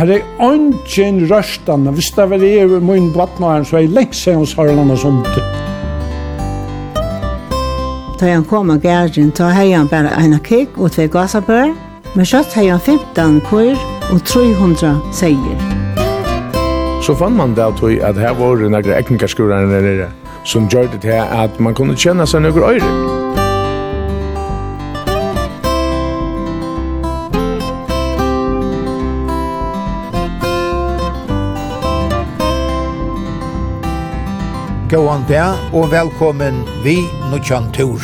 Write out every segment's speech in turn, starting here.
Her er ongen røstan, hvis det var det i min vattnaren, så er jeg lengt seg hos Harland og sånt. Da han kom av gærgen, ta hei han bare en kikk og tve gassabør, men kjøtt hei han 15 kår og 300 seier. Så fann man det at her var det nægre ekningarskurene nere, som gjør det til at man kunne kjenne seg nøkker øyre. Gåan dag og velkommen vi Nuttjan Tur.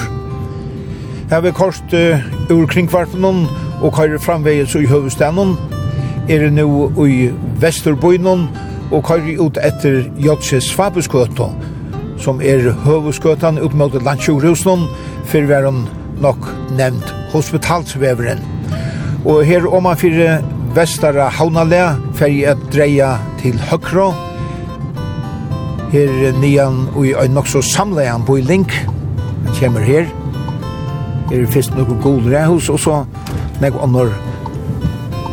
Her vi kort uh, ur kringkvartenen og køyre framvegis i høvestanen. Er nu i Vesterbøynen og køyre ut etter Jotses Svabuskøtta som er høveskøtan ut mot landsjordhusen for vi nok nevnt hospitalsveveren. Og her om man fyrir vestara haunale fer jeg dreia til høkra her nian og i nok så samlean på i link. Han kommer her. Her er fyrst nokko god rehus og så nek annor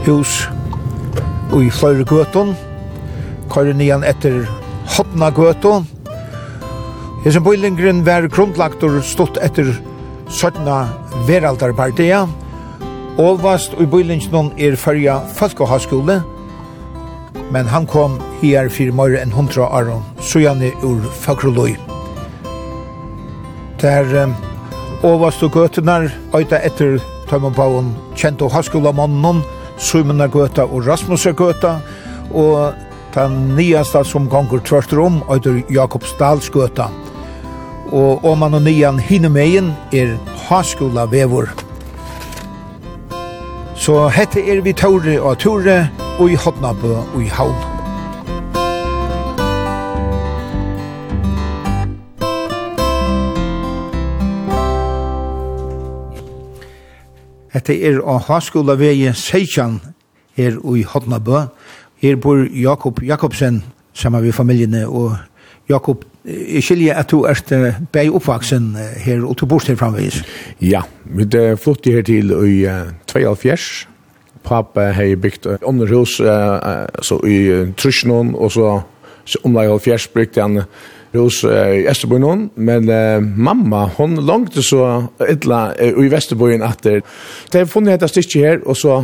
hus og i fløyre gøton kare nian etter hotna gøton Hesen bøylingren var grundlagtor stått etter 17. veraldarpartia, og i bøylingren er fyrja folkehavskole, men han kom her for mer enn hundra aron, sujane ur Fakroloi. Der um, overst og gøtenar, øyta etter Tøymabaun, kjent og haskolamannun, Suimunar gøta og Rasmus gøta, og den nyaste som gonger tvørster om, øyter Jakobsdals gøta. Og oman og nian hinemeien er haskolavevor. Så hette er vi Tore og Tore, og i Hotnabø og i Havn. Hetta er á Háskúla vegi Seichan her i Hotnabø. Her bor Jakob Jakobsen sammen med familiene og Jakob Jeg skiljer at du er bei oppvaksen her, og du bor til framvis. Ja, vi flyttet her til i 72, pappa hei byggt under hus eh, så i Trysjnån, og så, så omlag og fjers byggt han hus eh, i Esterbøynån, men eh, mamma, hon langt så ytla uh, i Vesterbøyen etter. det har funnet dette stikket her, og så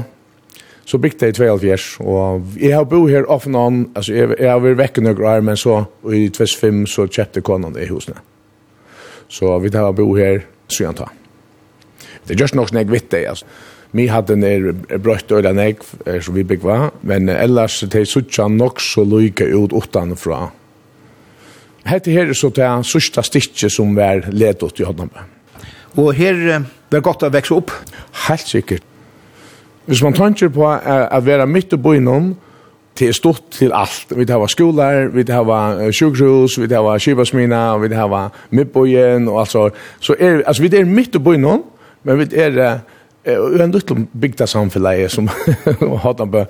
så bygde jeg i 2004, og jeg har bo her off and on, altså jeg, jeg har vært vekk noen år, men så i 25 så kjøpte konan i husene. Så vi har bo her, så jeg tar. Det gjørs nok sånn jeg vet det, altså. Vi hadde nær brøtt øyla negv, som vi byggva, men ellers de suttja nok så lyka ut utanfra. Hette her er så det er sørsta stikje som var ledet i Hodnabø. Og her var godt å vekse opp? Helt sikkert. Hvis man tanker på å være midt i bøynen, til stort til alt. Vi har skoler, vi har sjukhus, vi har skivasmina, vi har midtbøyen, og altså, så er, altså, vi er midt og bo innom, men vi er och en liten bygda samfälle som Hatanbø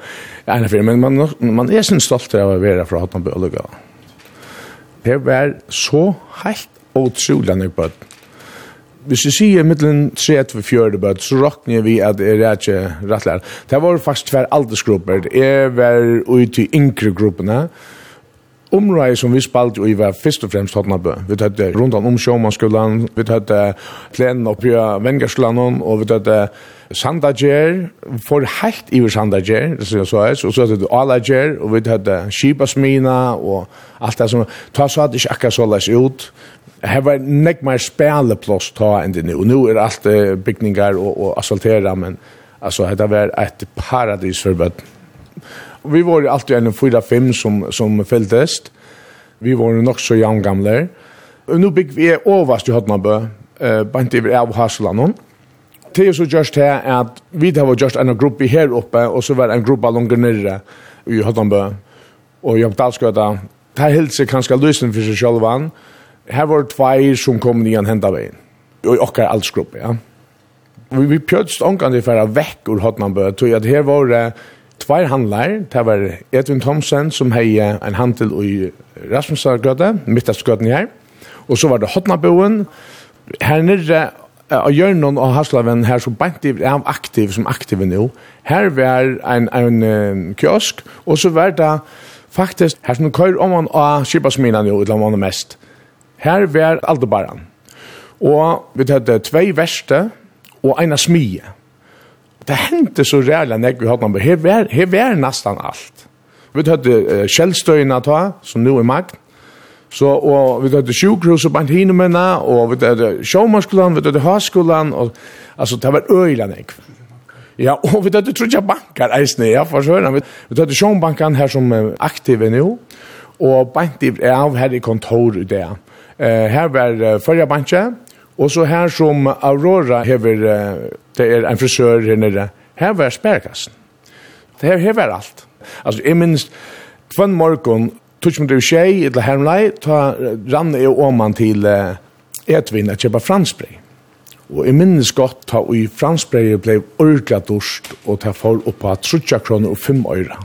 är en men man man er sin stolt av å vara från Hatanbø och lukka. Det var så helt otroligt när på Hvis vi sier mittelen 3 til 4 bøtt, så råkner vi at det er ikke rettlærer. Det var faktisk tver aldersgrupper. Det var ute i yngre gruppene, området som vi spalte i var først og fremst Hotnabø. Vi tatt rundt om Sjåmannsskolen, vi tatt plenen oppi av Vengerskolen, og vi tatt Sandager, for helt i Sandager, det så så og så tatt Alager, og vi tatt Skibasmina, og alt det som, ta så at det ikke akkurat så løs ut, Her var nek mer speleplås ta enn det nu. Og nu er alt bygningar og, og asfaltera, men altså, dette var et paradis for bøtten. Och vi var alltid en fyra fem som som fylltest. Vi var nok så jämn gamle. Og nu bygg vi overast i Hotnabø, uh, bant i av Haslanon. Det er så just her at vi har var just en gruppe her oppe, og så var en gruppe längre nere i Hotnabø. Og jag tänkte att det helt hälsar kanske løsning for seg själva. Her var tvei som kom ner hända veien. Og jag alls ja. Vi, vi pjødst omgang til för att väck ur Hotnabö. Tror jag att här var det tvær handlar, det var Edwin Thomsen som hei en handel i Rasmusargøte, Midtaskøten her, og så var det Hotnaboen, her nere av Jørgen og Haslaven her som bant er aktiv som aktiv nå, her var en, en, en kiosk, og så var det faktisk, her som køyr om man av Kibasmina nå, eller man mest, her var Aldebaran, og vi tatt tvei verste og eina smie, det hendte så reale nek vi hatt men her var, her var nästan allt. Vi hadde uh, kjellstøyna ta, som nå er magt, Så og vi hadde sjukhus og bant hinemena, og vi hadde sjåmarskolan, vi hadde høyskolan, og altså det var øyla nek. Ja, og vi hadde trutja bankar eisne, ja, for søren. Vi, vi hadde sjåmarbankan her som er aktive nu, og bant i av her i kontor i det. Uh, her var uh, førja bankje, Og så her som Aurora hever, det er en frisør her nere, her var spærkassen. Det her hever alt. Altså, jeg minns, tvann morgon, tutsk mot tjej, eller hermlei, ta rann i åman til uh, Edvin at kjøpa franspray. Og jeg minnes godt ta i franspray blei orga dorsk, og ta fall oppa 30 kroner og 5 øyre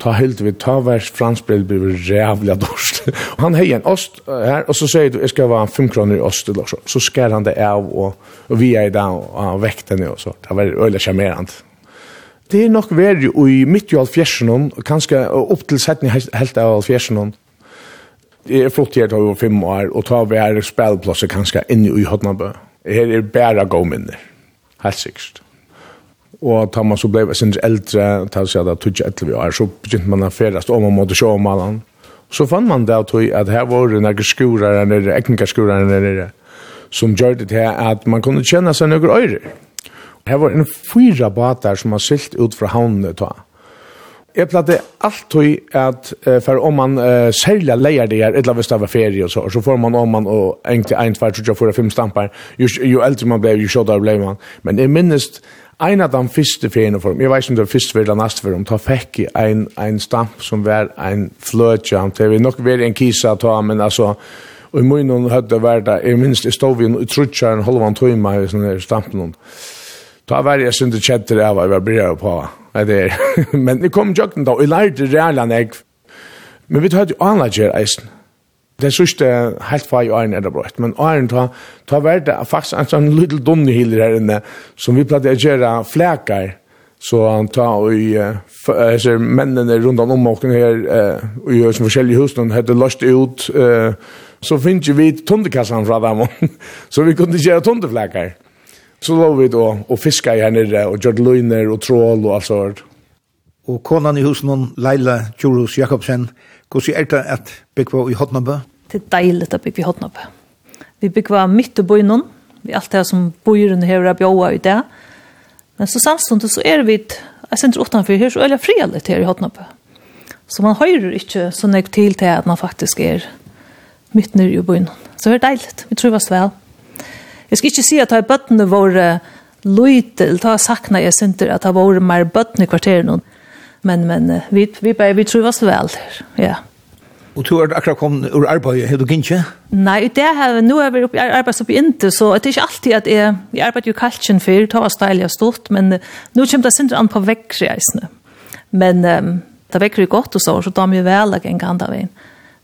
ta helt vi ta vers fransbrød blir rævlig dårst. Og han heier en ost her, og så sier du, jeg skal være 5 kroner i ost eller så. Så skär han det av, og, og vi er i dag, og han og så. Det var øyelig charmerant. Det er nok verre i midt i kanske kanskje opp til setning helt av alfjersen. Det er flott her til over fem år, og ta vi her spelplasser kanskje inne i Hodnabø. Her er bare gåminner, helt sikkert og ta man så blev sin äldre ta så där tog jag vi är så begynt man att färdas om man måste köra malan så fann man där tog att här var det några skorar eller äckningar skorar eller som gjorde det här att man kunde känna sig några öre här var en fyra båtar som har silt ut från havnen ta. Jeg platte alltid at uh, for om man uh, særlig leier det her, eller hvis det var ferie og så, så får man om man og en til en, tvær, tre, fire, fem stamper, jo, jo eldre man ble, jo sjådere ble man. Men jeg minnes en av de første feriene for dem, jeg vet ikke om det var første eller neste for dem, da fikk jeg en, en stamp som var en fløtja, det var nok vært en kisa ta, men altså, og i munnen hadde det vært, jeg minst, jeg stod vi i truttjaren, holde man tog meg i sånne stampen, ta var jeg synte kjetter av, jeg var bryr på, det er, men jeg kom jo da, og jeg lærte reale nek, men vi tar jo anlegger eisen, Det sørste helt fag i åren er det brøtt, Men åren ta, ta vært det faktisk en sånn liten dunne hiler her inne, som vi pleide å gjøre flækar, så han tar og i, mennene rundt om omåkene her, og gjør som forskjellige husene, hadde løst ut, så finner vi tundekassan fra dem, så vi kunne gjøre tundeflækar. Så lå vi då og fiska her nere, og gjør løgner og trål og alt sånt. Og konan i husen hon, Leila Tjurus Jakobsen, hvordan er det at bygge i Hotnabø? Det er deilig at bygge i Hotnabø. Vi byggva midt i bøynen, vi alt det som bøyren her er bjåa i det. Men så samståndet så er vi, jeg synes ikke utenfor her, så er det frialig her i Hotnabø. Så man hører ikke så nek til til at man faktisk er midt nere i bøynen. Så det er deilig, vi tror oss vel. Jeg skal ikke si at jeg bøttene våre løyte, eller ta sakna jeg synes at jeg var mer bøttene i kvarteren, men men vi vi bara vi tror oss väl. Ja. Og tror att akkurat kom ur arbeid, har du inte? Nei, det har vi, nå er vi uppe arbetar uppe inte så det er ikke alltid at jeg, är vi arbetar ju før, det var steilig og stort men nå kommer det sindre an på vekkreisene. Men um, det väcker ju godt og så så da de ju vel att en gang kan där vin.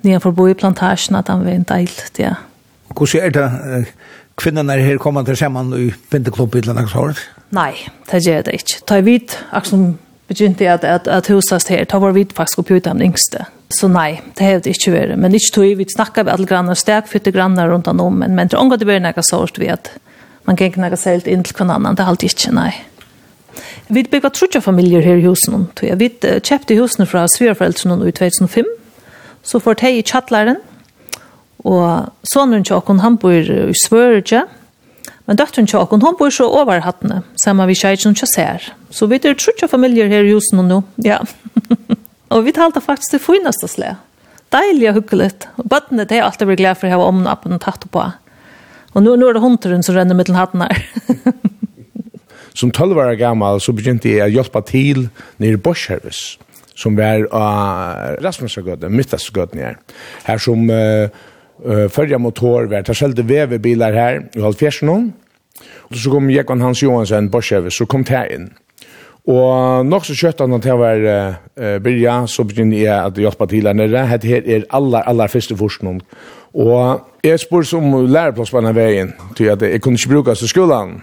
Ni får bo i plantagen att han vet helt ja. Hvordan er är det kvinnorna er her kommer til sammen i Pinteklubben i noe sånt? Nei, det gjør det ikke. Ta vidt, akkurat som begynte at, at, at husast her, ta var vi faktisk oppi ut av den yngste. Så nei, det hevde ikke vært. Men ikke tog vi snakket med alle grannar, stek fytte grannar rundt om, men, men til omgå det ble nekka sårt vi at man gikk nekka særlig inn til hverandre, det halte ikke, nei. Vi bygde trutja familier her i husen. Vi kjøpte husene fra svigerforeldrene i 2005, så får de i kjattlæren, og sonen til åkken, han bor i Svørge, Men døtteren til åkken, hon bor så over hattene, sammen med tjejen og tjasser. Så vi er trutja familier her i husen nå, ja. og vi talte faktisk det fineste slet. Deilig og hyggelig. Og bøttene, det er alltid vært glad for å ha omnå på den tatt på. Og nå, nå er det hunderen som renner mellom hattene her. som 12 år gammal så begynte jeg å hjelpe til nere i Borshervis, som var av uh, Rasmusagøden, Myttasagøden her. Her som uh, uh, förra motorvärd. Jag sålde vevebilar här i Halvfjärsen. Och så kom Jekon Hans Johansson, Borschev, så kom det in. Og nok så kjøtt han til å være uh, byrja, så begynner jeg at hjelpe til her nere. Hette her er aller, aller første forskning. Og jeg spør som læreplass på denne veien, til at jeg kunne ikke bruke til skolen.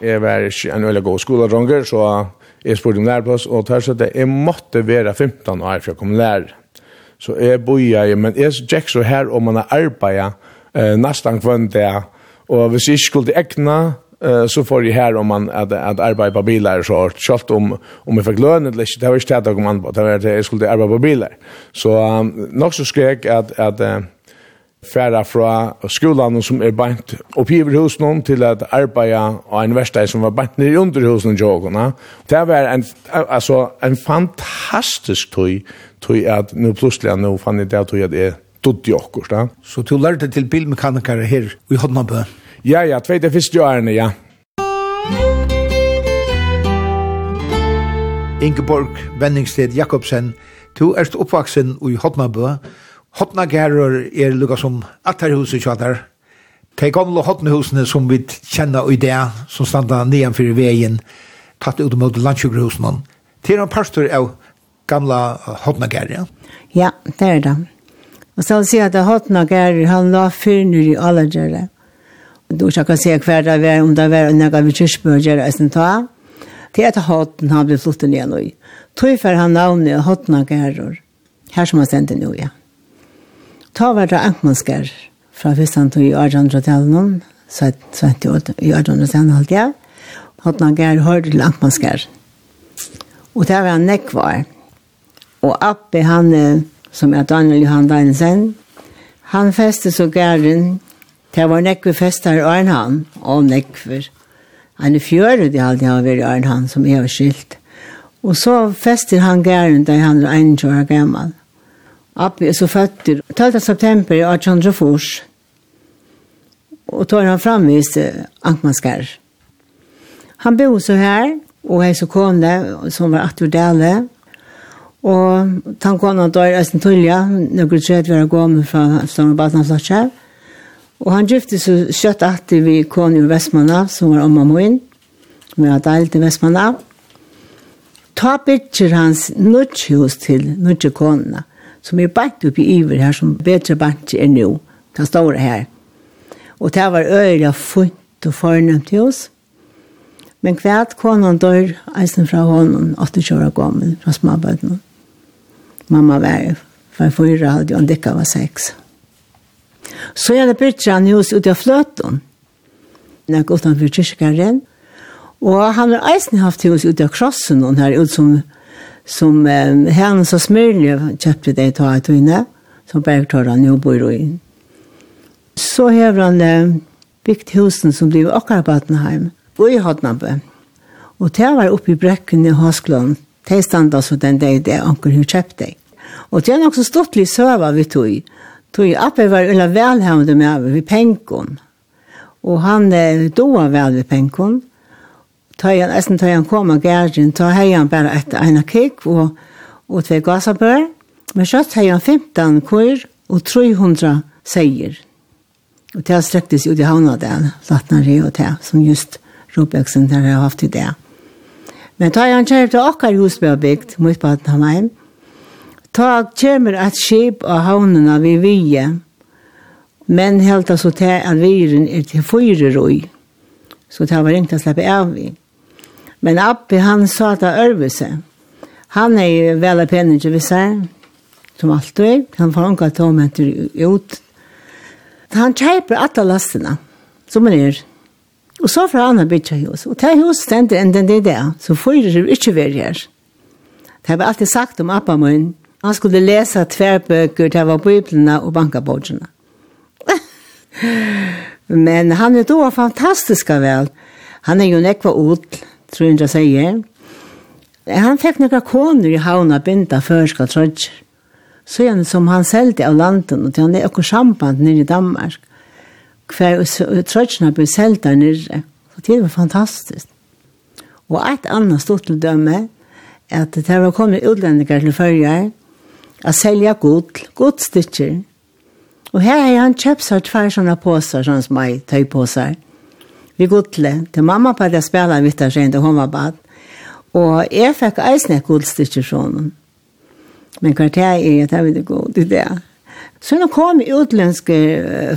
Jeg var ikke en veldig god skoledronger, så jeg spør om læreplass, og tar så at jeg måtte være 15 år for å komme lærer så jeg boja i, men jeg gikk så her om man arbeida eh, nesten kvann det, og hvis jeg ikke skulle egna, eh, så får jeg her om man at, at arbeida på bilar, så selv om, om jeg fikk løn eller ikke, det var ikke det om man, det var at jeg skulle arbeta på bilar. Så um, nok så skrek at, at eh, færa fra skolan som er bænt oppgiver husen til at arbeida av en versteg som var bænt ned under husen i jogene. Det var en, altså, en fantastisk tøy tog at nu plutselig nu fann jeg det at tog at jeg dodde okkur, da. Så du lærte til bilmekanikere her i Hodnabø? Ja, ja, tveit det første årene, ja. Ingeborg Venningsted Jakobsen, du erst oppvaksen i Hodnabø. Hodnagerer er lukka som atterhuset kjadar. De gamle hodnehusene som vi kjenner i det, som standa nedenfor veien, tatt ut mot landsjukkerhusene. Det er en pastor av gamla Hotnagar, ja? Ja, det er det. Og så sier jeg at Hotnagar, han la fyrner i alle gjerne. Og då kan se hver det var, om det var noe vi kyrkbøger, og sånn ta. Det er at Hotn han blitt flottet ned nå. Tøy for han navnet Hotnagar, her som han sendte nå, ja. Ta var det Ankmanskar, fra hvis han i 1800-tallet, så er det i 1800-tallet, alt jeg. Hotnagar hørte til Ankmanskar. Og det var han nekvar. Og Appe, han som er Daniel Johan Danielsen, han festet så gæren, Det var nekve festar i Arnhan, og nekve, Han är fjörd, det hade jag vært i Arnhan som jeg har skilt. Og så fäster han gæren, da han er 21 år gammal. Appi er så føtter, 12 september i 1800 fors, og tar han framvis Ankmanskær. Han bor så her, og här så kom det, som var 80 Dähle, Og han kom dør døyr eisen tullja, nøkker vi var gående fra Stånd og Batna Og han gifte så kjøtt atti vi koni i Vestmanna, som var omma moin, vi har deilt i Vestmanna. Ta bitcher hans nudgehus til nudgekonene, som er bant oppi iver her, som bedre bant er nu, ta store her. Og det var øyla funt og fornemt til oss. Men kvært konan dør eisen fra hånden, 80 år gammel, fra småbøtene mamma var för fyra hade jag en däcka var sex. Så jag hade bytt han hos ut av flöten. När jag gått han för kyrkaren. Och han har eisen haft hos ut av krossen och här ut som som eh, han så smörlig köpte det ta ett inne som bergtar han nu bor i. Så har han eh, byggt husen som blev Attenheim, och i Hodnabe. Och det var uppe i bräcken i Haskland. Det stannade så den dag det anker hur köpte det. Og det er nok så stort litt søva vi tog. Tog Appe var ulla velhavende med vi penkon. Og han eh, doa vel vi penkon. Tøyan, eisen tøyan kom av gærgen, ta heian bare etter ena kik og, og tve gasabør. Men kjøtt heian 15 kår og 300 seier. Og det strektes ut i Havnadel, Latnari og det, som just Robeksen der har haft i det. Men da han kjører til Akkar husbøy bygd, mot Badenhamheim, ta kommer et skip av havnene vi vige, men helt altså til at viren er til fyre roi, så det var ikke å slippe av vi. Men Appi, han sa til Ørvese, han er jo vel av penninger vi ser, som alltid, han får unga tomenter ut. Han kjøper alle lastene, som han er. Og så får han bytja hos, og det hos stender enn den det der, så fyrer det ikke være her. Det har vi alltid sagt om Appa min, Han skulle lese tverbøker, det var biblene og bankabodgene. Men han er då fantastiska vel. Han er jo nekva ut, tror jeg sier. Han fikk nekva koner i havna binda førska trødger. Så igjen som han selgte av landen, og han er okkur samband nere i Danmark. Hver trødgerna ble selgt der nere. Så det var fantastisk. Og et annet stort til dømme, at det var kommet utlendinger til førjar, å selge god, godstykker. Og her har han kjøpt seg tvær sånne påser, sånn som meg, tøypåser. Vi godle, til mamma på det spela vitt av seg, hun var bad. Og jeg fikk eisne godstykker sånn. Men hva det er, jeg tar det god i det. Så nå kom utländske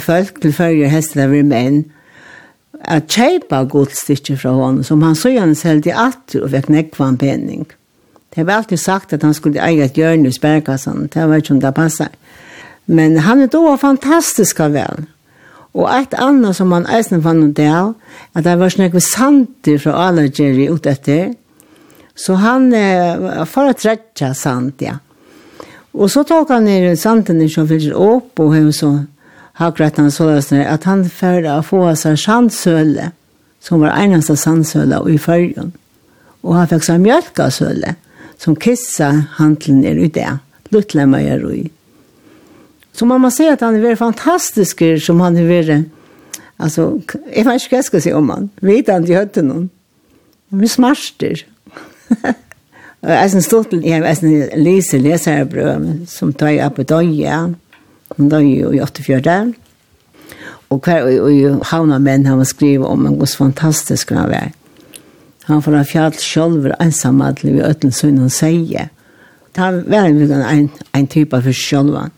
folk til førre hester av menn, at kjøpa godstykker fra honom, som han så gjerne selv til alt, og fikk nekvann penning. Det var alltid sagt att han skulle äga ett hjørne i spärrkassan. Det var ikke om det passet. Men han är då av väl. Og et annet som han eisen fann ut av, at det var snakk med santer fra Jerry ut etter, så han eh, for å tredje sant, ja. Og så tok han ned santen som fyller opp, og hun så akkurat han så løsner, at han fyrir å få seg sandsøle, som var eneste sandsøle i fyrjen. Og han fikk seg mjølkasøle. Mm som kissa handlen er ute, luttla meg er ui. Så man må si at han er veldig fantastisk som han er veldig, altså, jeg vet ikke hva jeg skal si om han, vet han til høytte noen. Vi smarster. Jeg er sånn stort, jeg er sånn lise leserbrød som tar jeg opp på døye, hun døye i 84, og hver og, og havna menn han var skrivet om, en hvordan fantastisk han var han får ha fjall sjolver ensamadlig ved øtlen som han sier. Det var en, en, en type for sjolvan.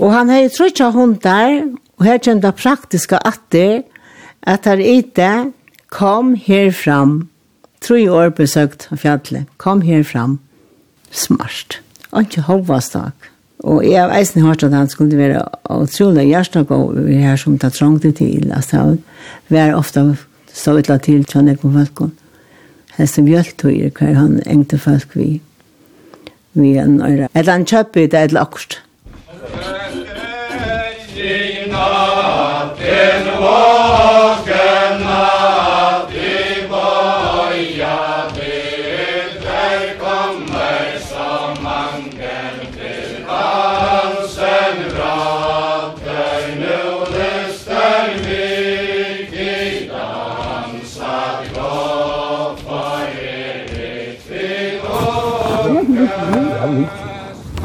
Og han har trutja hundar, og her kjent det praktiska atter, at her ite kom her fram. Tre år besøkt av fjallet. Kom her fram. Smart. Og ikke hovastak. Og jeg har eisen hørt at han skulle være utrolig hjertak og vi her som tar trangte til. Altså, vi er ofte så utla til til han er på hese bjøltøyre hver han engte folk vi vi en øyre. Eller han kjøper det eller akkurat.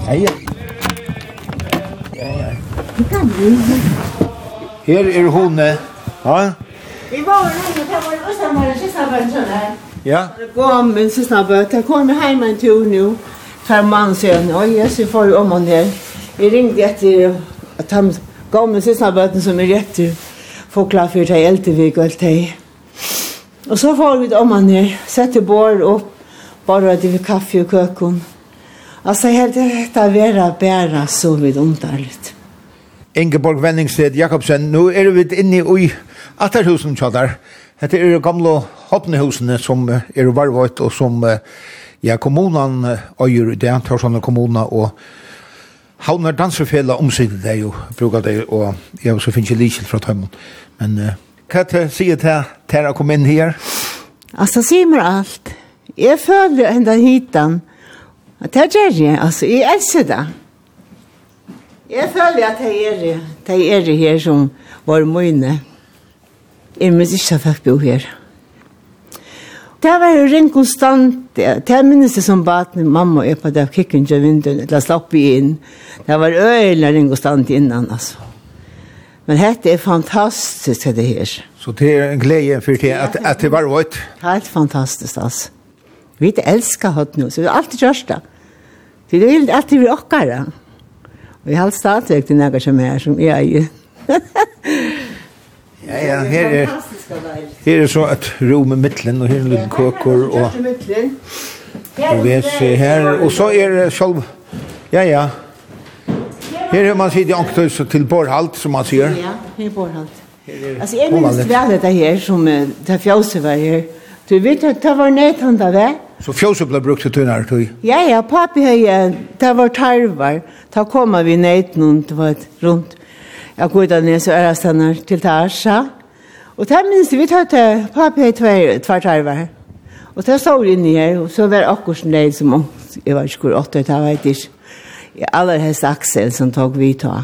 Ja, ja. Ja, ja. Her er hun, ja? Vi var her, det var Østermøller, Sistabøn, sånn her. Ja. Det min om min Sistabøn, jeg kommer hjem en tur nå. Fem mann sier, ja, jeg ser for om han her. Jeg ringte etter at han gav min Sistabøn som er rett til fokla for det eldre vi galt det. Og så får vi det om han her, setter bord opp, bare at vi kaffe og køkken. Ja jeg helt dette vera bära så vidt underligt. Ingeborg Venningsted Jakobsen, nu er vi inne i Atterhusen tjadar. Dette er gamla hoppnehusene som er varvått og som ja, kommunen øyer, det er Torsjane kommunen, og Havnar danserfela omsidig det jo, bruker det, og jeg så finner ikke likil fra tøymon. Men uh, hva sier det til å komme inn her? Altså, sier meg alt. Jeg føler enda hitan Og det gjør jeg, altså, jeg elsker det. Jeg føler at det er det, er det her som var mine. Jeg minns ikke at jeg bo her. Det var jo rent konstant, det minnes det som bad min mamma og jeg på det kikken til vinduet, eller slapp slappe inn. Det var øyne rent konstant innan, altså. Men dette er fantastisk, det her. Så det er en glede for det, at, at det var vårt? Helt fantastisk, altså. Vi elsker hatt nå, så vi har alltid gjort det. Det er helt alltid vi okkara. Vi har stadigvæk til nægge som er, som jeg eier. ja, ja, her er, her er så et rom i midtlen, og her er en liten køkker, og, og vi ser her, og så er det selv, ja, ja, Her er man sitt i anktus til Borhalt, som man sier. Ja, her er Borhalt. Altså, jeg minns vel dette her, som det fjøse var her. Du vet, at det var nødt det da Så fjóset ble brukt til tunnere tog? Ja, ja, papi hei, det var tarvar. Da kom vi neit noen, det var rundt. Jeg går da ned så ærastander til Tarsa. Og det minns vi tatt papi hei tver tarvar. Og det stod inne her, og så var akkur som leid som ungt. Jeg var ikke hvor åtte, det var ikke. Jeg aller helst Aksel som tog vi ta.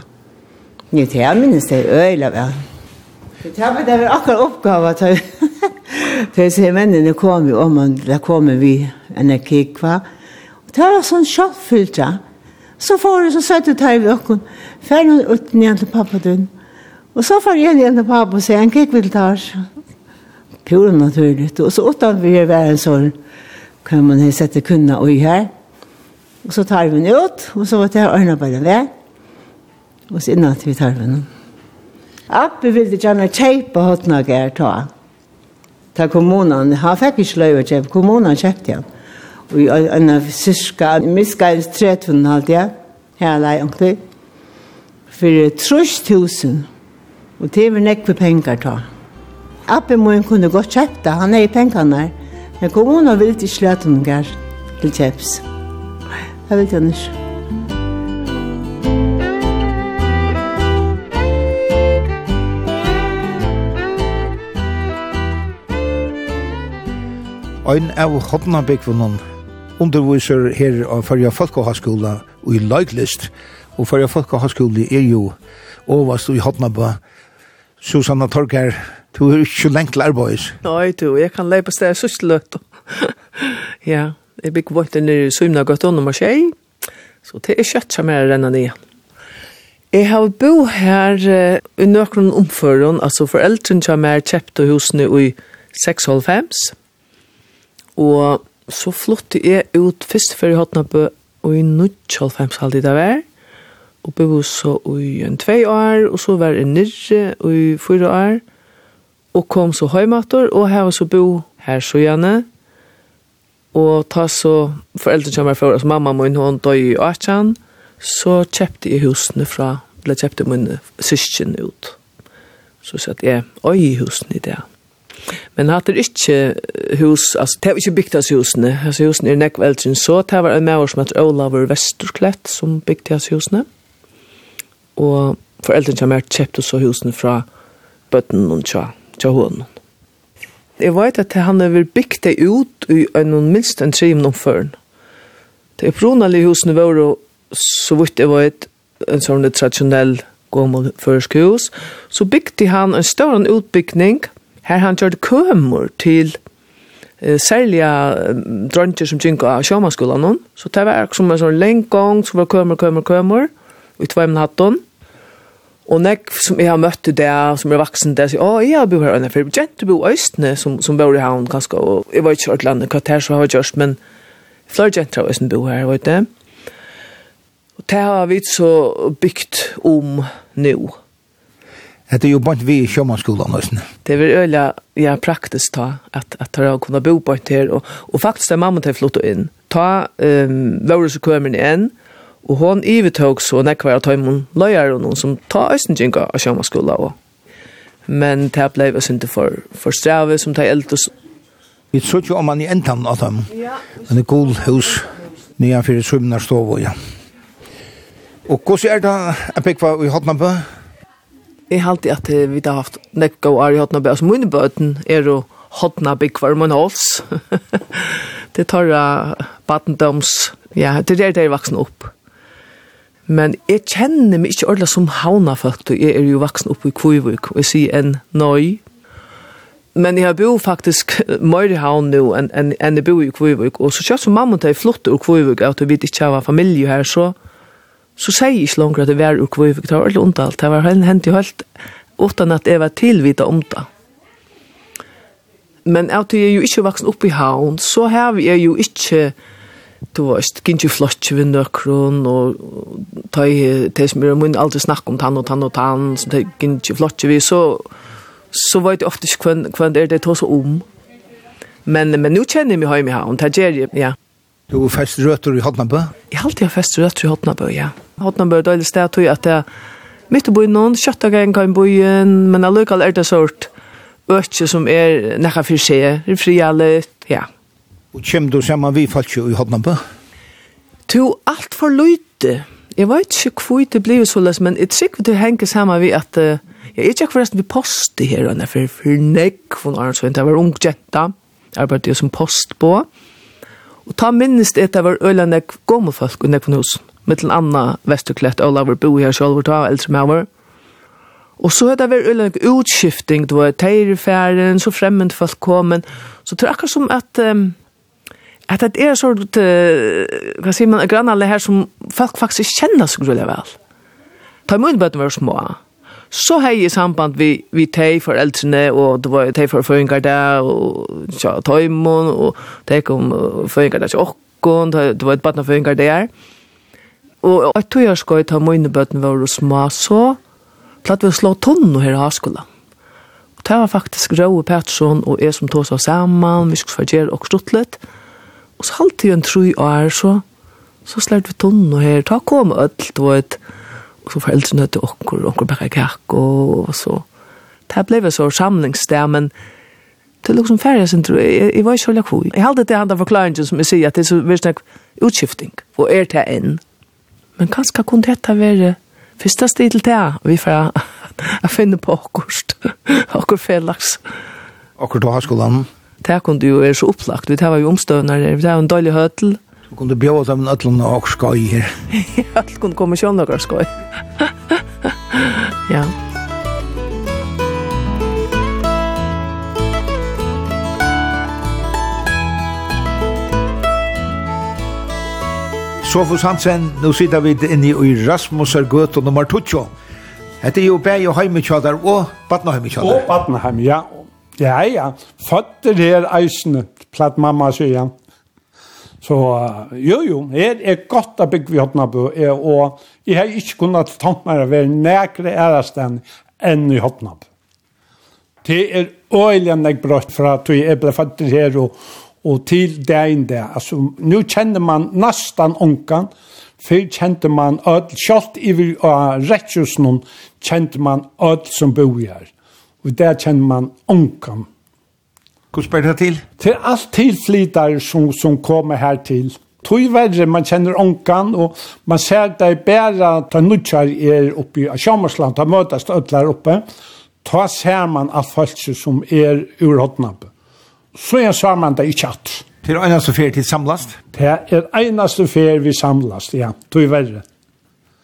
Nå, det minns det øyla vel. Det var akkur oppgave at disse mennene kom jo om, og der kom vi en kikva. Og det var sånn kjattfyllt, ja. Så får du så sätta jeg i økken, ferdig ut igjen til pappa din. Og så får jeg igjen til pappa og sier, en kikk vil ta oss. Pure naturligt. Og så utan vi var en sånn, kan man sätta kunna och i här. Och så tar vi den ut, och så var det ordnet bare ved. Och så innan vi tar vi den. Appi gärna gjerne hotna hotnager ta ta kommunen. Han fikk ikke løy å kjøpe, kommunen kjøpte han. Og en av syska, miskens 3000 halvt ja. her lei ordentlig, for trus tusen, og det var nekve penger ta. Appe må kunne godt kjøpte, han er i pengene men kommunen vil ikke slette noen gær til kjøps. Jeg vet ikke. Ein av hodnabekvunnen underviser her av Førja Folkehøyskola og i Løyglist. Og Førja Folkehøyskola er jo overast i Hodnaba. Susanna Torger, du er ikke lengt lærbois. Nei, du, jeg kan leipa sørste sysseløtt. ja, jeg bygg vårt den nere symna gøtt nummer tjei, så det er kjøtt som er renna nye. Jeg har bo her uh, i nøkron omføren, altså foreldren som er kjøpt husene i 6,5 Og så flyttet jeg ut først før jeg hatt og i Nudtjolfheims halvdid det var. Og bo så i en tvei år, og så var jeg nyrre i fyra år. Og kom så høymater, og her var så bo her så gjerne. Og ta så foreldre kommer for, altså mamma min, hun døy i Achan. Så kjøpte jeg husene fra, eller kjøpte min syskjen ut. Så satt jeg øy i husene i det. Ja. Men hatt er ikke hus, altså, det er ikke bygd hans husene, altså husene er nekk eldre så, det var en med som heter Olavur Vesterklett som bygd hans husene, og foreldrene kommer til kjøpt så husene fra bøtten og tja, tja hånden. Jeg vet at han har bygd det ut i en minst en trimn omføren. Det opprunalige husene var så vidt jeg vet, en sånn tradisjonell gommel førsk hus, så bygde han en større utbyggning, og Her han gjør det kømmer til uh, særlige uh, dronter som gikk av sjåmanskolen. Så det var som en sånn lenge gang så var kømmer, kømmer, kømmer. ut i tvei med hatten. Og nek som jeg har møtt i det, som er vaksen det, sier, å, jeg har bo her, og jeg har begynt bo i Østene, som, som bor i havn, kanskje, og jeg var ikke hvert landet, hva det er som har gjort, men flere jenter har Østene bo her, vet du. Og det har vi så byggt om nå. Det er jo bare vi i sjömanskolan også. Det er väl öliga ja, praktisk ta at, at jeg har kunnet bo på ett här. Og, och faktiskt är mamma å flytte inn. Ta um, Laura som kommer inn, og Och hon övertog så när kvar ta imon löjar och någon som tar østen jinka av sjömanskola. også. Men det ble blev ikke for, for för som tar eld. Och... Vi så ju om man i ändan av dem. Men det är god hus nye nyanför i svimnarstovå, ja. Og hvordan er det att bygga i Hotnabö? Ja. Jeg har alltid at vi har haft nekka og ari hodna bøy, altså mine bøten er jo hodna byggvar mun hals. det tar badendoms, ja, det er der jeg vaksen opp. Men jeg kjenner meg ikke ordentlig som havna folk, og jeg er jo vaksen opp i Kvivuk, og jeg sier en nøy. Men jeg har bo faktisk mer i havn nå enn en, en jeg bo i Kvivuk, og så kjøtt som mamma til jeg flott ur Kvivuk, at vi ikke har familie her, så så sier jeg ikke langer at det var og kvøy, det var veldig ondt alt, det var hendt jo helt, utan at jeg var tilvita om det. Men at jeg er jo ikke vaksen opp i havn, så har jeg jo ikke, du vet, gint jo flott ved nøkron, og ta i det som er må aldri snakke om tann og tann og tann, som det gint jo flott ved, så, så vet jeg ofte ikke hva det er det tås om. Men, men nå kjenner jeg meg hjemme i havn, det gjør jeg, ja. Du fest røtter i Hotnabø? Jeg har alltid fest røtter i Hotnabø, ja. Hotnabø er døylig sted, tog at jeg midt i byen noen, gang kan byen, men allukal er det sort økje som er nekka for seg, fri frialig, ja. Og kjem du sammen vi falt jo i Hotnabø? To alt for løyte. Jeg vet ikke hvor det blir så løs, men jeg tror det henger sammen vi at uh, jeg er ikke forresten vi poste her, for, for nekk, for det var ung jenta, arbeidde jo som post på, og Og ta minnest et av øyla nek folk i nekvun hus. Mittlen Anna Vesterklett, Olaver bo her sjolver, ta eldre med over. Og så er det vært øyla utskifting, det var teirfæren, så fremmed folk kom, så tror jeg akkurat som at um, at det er sånn, uh, hva sier man, grann alle her som folk faktisk kjenner så grunnig vel. Ta i munnbøtten var små, så hei i samband vi, vi tei for eldrene, og det var tei for føringar der, og tja, tøymon, og tei kom føringar der til okkon, det var et badna føringar der. Og et tøyarskoi ta mine bøtten var hos ma så, platt vi slå tonno her i haskola. Og det var faktisk Rauwe Pettersson og jeg som tog seg sammen, vi skulle fagere og struttlet. Og så halte jeg en tru år så, så slett vi tonno her, ta kom ødelt, det var og så foreldrene til åkker, åkker bare kakk, og så. Det ble vi så samlingssted, men det er liksom færre, jeg tror, jeg, jeg var ikke så lagt. Jeg hadde det andre forklaringen som jeg sier, at det er så virkelig utskifting, og er til en. Men kanskje kunne dette være første sted til det, vi får jeg finne på åkkerst, åkker felaks. Åkker til høyskolen? Det kunne jo være så opplagt, vi tar jo omstøvner, vi tar jo en dårlig høtel, Så kunde bjóða dem en öllum og skoj her. Ja, öll kunde koma sjón og skoj. ja. Sofus Hansen, nu sitter vi inne i Rasmusser Götu nummer 2. Hette jo bæg og heimekjadar og badnahemekjadar. Og Badnaheim, ja. Ja, ja. Føtter her eisene, platt mamma sier. Ja. Så jo, jo, her er godt å bygge vi Hotnabø, og jeg har ikke kunnet tenkt meg å være nærkere æresten enn i Hotnabø. Det er øyelig enn jeg brøtt fra at jeg ble født her og, og til det enn det. Altså, nå kjenner man nesten onkan, før kjente man ødel, kjalt i uh, rettjusen, kjente man ødel som bor her. Og der kjenner man onkan. Hvor spør det til? Till alt tillflytare som, som kommer her til. Tui verre, man kjenner onkan og man ser det bare at att nutjar er oppe i Sjömarsland, ta mötas ødler uppe. Ta ser man at folk som er ur hotnapp. Så er sa man det i chatt. er eneste fer til samlast? Det er eneste fer vi samlast, ja. Tui verre.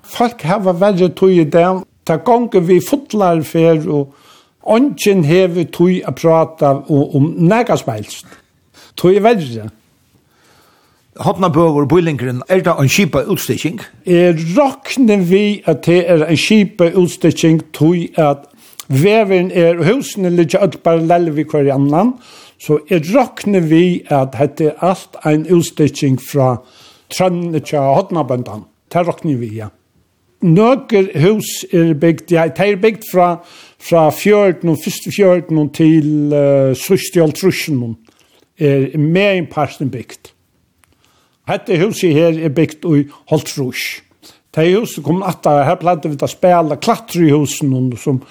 Folk har verre tui i det. Ta gånger vi fotlar fer og Ongen hever tog a prata om nega spelst. Tog er verre. Hopnabøver og Bøylingren, er det en kipa utstikking? Er råkner vi at det er en kipa utstikking tog at veveren er husene ligger alt parallell vi hver annan, så er råkner vi at det er alt en utstikking fra trønne til Hopnabøndan. Det råkner vi, ja nøkker hus er bygd, ja, det er bygd fra, fra fjørten og første fjørten til uh, søste og trusen er med en parten bygd. Hette huset her er bygd i Holtrus. Det huset kom natt her pleide vi å spille klatre i husen som,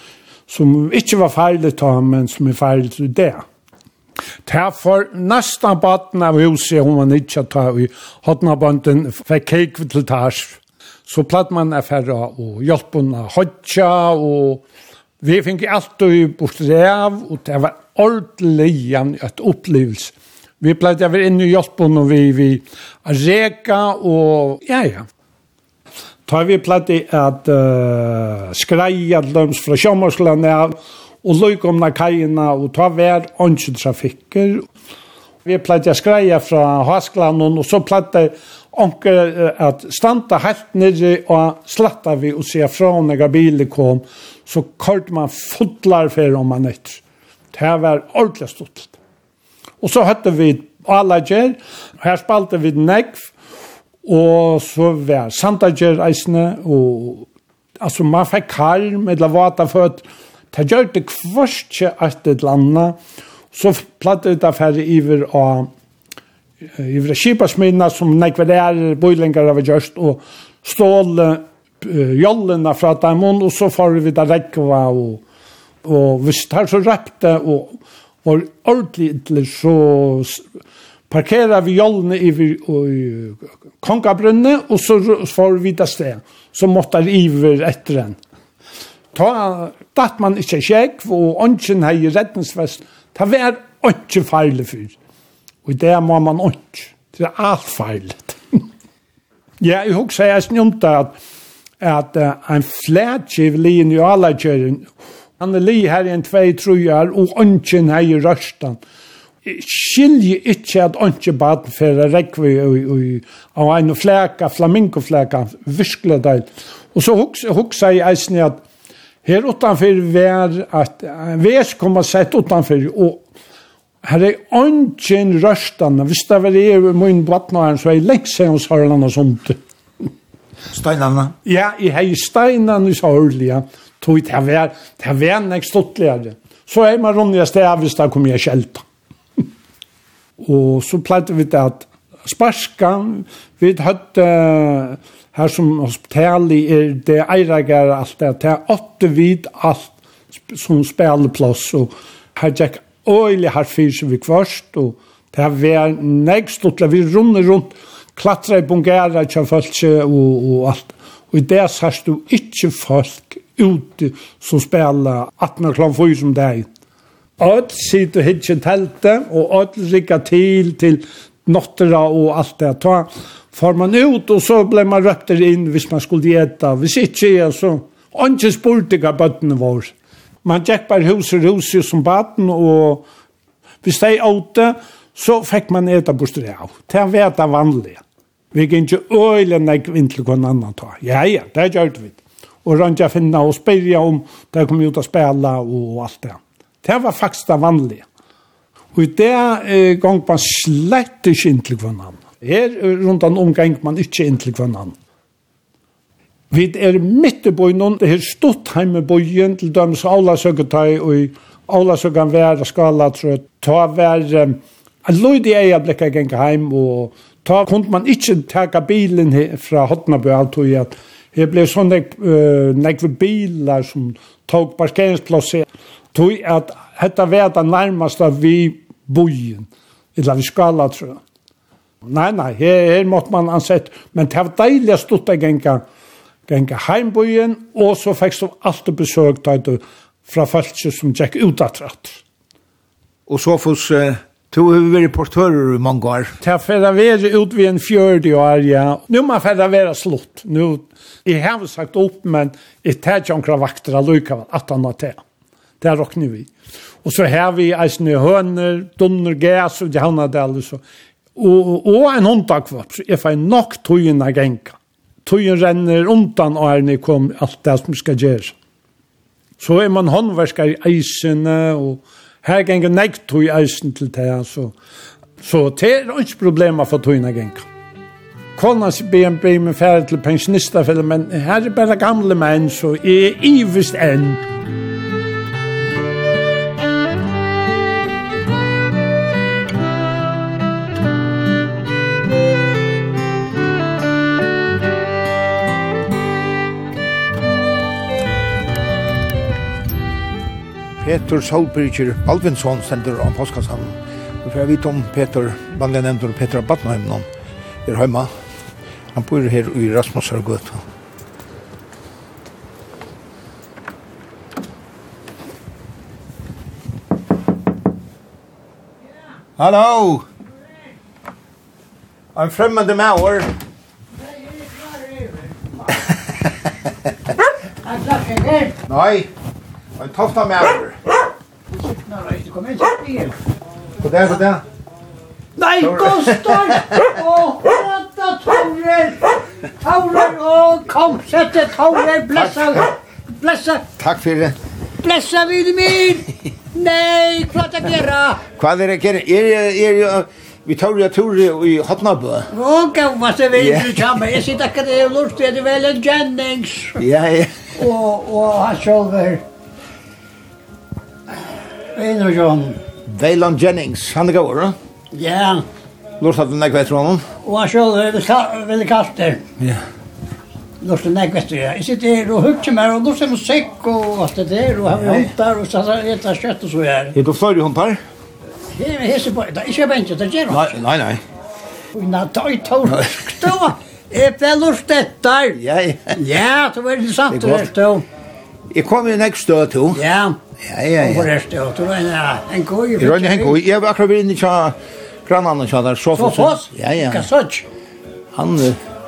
som ikke var ferdig ta, men som er ferdig til det. Det er for nesten baden av huset, hun var nødt til å ta i hodnabanden, fikk kjekve til tarsj så platt man er færre og hjelpene hodja, og vi fikk alt og bort rev, og det var ordentlig en et opplevelse. Vi pleide å være inne i hjelpene, og vi, vi reka, og ja, ja. Ta vi pleide at uh, skreia løms fra Sjømorslande av, og løyk om kajina, og ta vær åndsyn trafikker. Vi pleide å skreia fra Haskland, og så pleide jeg onker at standa helt nere og slatta vi og se fra når bilen kom, så kort man fotlar for om man etter. Det var ordentlig stort. Og så hørte vi alle gjer, her spalte vi negv, og så var Santa gjer og altså man fikk karm, eller vata født, det gjør det kvarskje et eller annet, så platt ut av færre iver og i skipasmidna som nekverer bøylingar av gjørst, og stål uh, jollene fra dem, og så får vi da rekva, og, og hvis det er så repte, og var ordentlig så parkerar vi jollene i, i kongabrunne, og så får vi det sted, så måtte vi iver etter den. Ta datt man ikke kjekk, og ånden her i redningsvest, ta vær ånden feil fyrt. Og det må man ikke. Det er alt feil. ja, jeg husker jeg snumt at, at uh, en flætskiv lin i allerkjøren, han er li her i en tvei trujar, og ønsken her i røstan. Skilje ikke at ønsken baden for rekve og en flæka, flamingofleka, virkelig deil. Og så husker jeg eisen at her utanfor vær, at vers kommer sett utanfor, og Her er ønsken røstene. Hvis det var det i min vattnaren, så er jeg lengt seg hos Harland og sånt. Steinene? Ja, jeg har steinene i Sørlig, ja. Tog det var, det her var nek stortligere. Så er man rundt i sted hvis det kommer jeg kjelta. og så pleide vi det at sparska, vi hadde her som hospitalet er det eiregere alt det, det er åtte vid alt som spelplass, og her gikk øyelig hardt fyrt vi kvarst, og det har vært nekst, og vi runder rundt, klatra i bungera, ikke folk, og, og alt. Og i det sørst du ikke folk ute som spela 18 klant fyrt som deg. Ødel sitter og hittar teltet, og ødel rikker til til nottera og alt det. Ta, får man ut, og så ble man røpter inn hvis man skulle gjeta. Hvis ikke, så... Ikke spurte hva bøttene våre. Man gikk bare hus og hus som baden, og hvis de åtte, så fikk man eta bostad av. Det var det vanlige. Vi gikk ikke øyne nek inntil hver annen ta. Ja, ja, det gjør vi. Og rønte jeg finne og spyrja om det kom ut og spela og alt det. Det var faktisk det vanlige. Og i det eh, gang man slett ikke inn inntil hver annen. Her rundt omgang man ikke inn inntil hver annen. Vi er midt i bøyen, det er stått hjemme i bøyen til dem som alle søker søkkertøy, og alle søkken være skala, tror jeg. Ta være, jeg løyd i eget blikket jeg gikk hjem, og ta kunne man ikke teka bilen fra Hotnabø, alt og at jeg ble sånn nek, uh, nekve biler som tog parkeringsplasset, tog at dette var det nærmeste vi bøyen, eller vi skala, tror jeg. Nei, nei, her, her måtte man ansett, men det var deilig å stått jeg gikk gänga heimbojen og så fikk du alltid besøk du fra folk som gikk ut av tratt. Og så fos, uh, Du har vært portører i mange år. Det har for vært ut ved en 40 år, ja. Nå må jeg det vært slutt. Nå, jeg har sagt opp, men jeg tar ikke omkring vakter av allikevel, at han har til. Det er råkner vi. Og så har vi eisne høner, dunner, gæs, og de har det alle så. Og, og en hundakvap, så jeg får nok togene genka tøyen renner undan og erne kom alt det som skal gjøre. Så er man håndversker i eisene, og her ganger nekt tøy eisen til det, så, så det er ikke problemer for tøyene ganger. Kona sier BNB med færre til pensjonister, men her er bare gamle menn, så er ivist enn. Peter Solbridger Alvinsson sender om postkassan. Vi får vite om Peter, vanlig nevnt om Peter Abadnheim, noen er hjemme. Han bor her i Rasmus Hørgøt. Hallo! I'm from the mauer. Nei. En tofta med över. På det, på det. Nei, Gustav! Åh, rädda Torrel! Torrel, åh, kom, sett det, Torrel, blessa, blessa. Takk for det. Blessa vid min! Nei, hva er det, gera. Hva er det gera? Er det, er det, vi tar ju tur i Hotnabö. Åh, gav man sig vid i kammar. Jag sitter akkurat i lort, det är väl en Jennings. Ja, ja. Och, och han sover. Einar John. Veiland Jennings, han er gaur, va? Ja. Lort at du den ekvet honom. Og han sjølv er veldig kalt der. Ja. Lort den ekvet, ja. Jeg sitter her og hukker meg, og lort er noe sekk og alt det der, og har vi hundar, og satt jeg etter kjøtt og så her. Er du fløyre hundar? Her er hese på, det er ikke bensje, det gjør han. Nei, nei, nei. Og na, da er tål, stå! Jeg ble lort etter. Ja, ja. Ja, det var interessant, det er stå. Jeg kom i nekst stå, to. Ja. Ja. Ja, ja, ja. Og forresten, ja, du regner en god. Jeg regner en god. Jeg var akkurat ved inn i grannene kja der, Sofoss. Ja, ja. Kassotj. Han,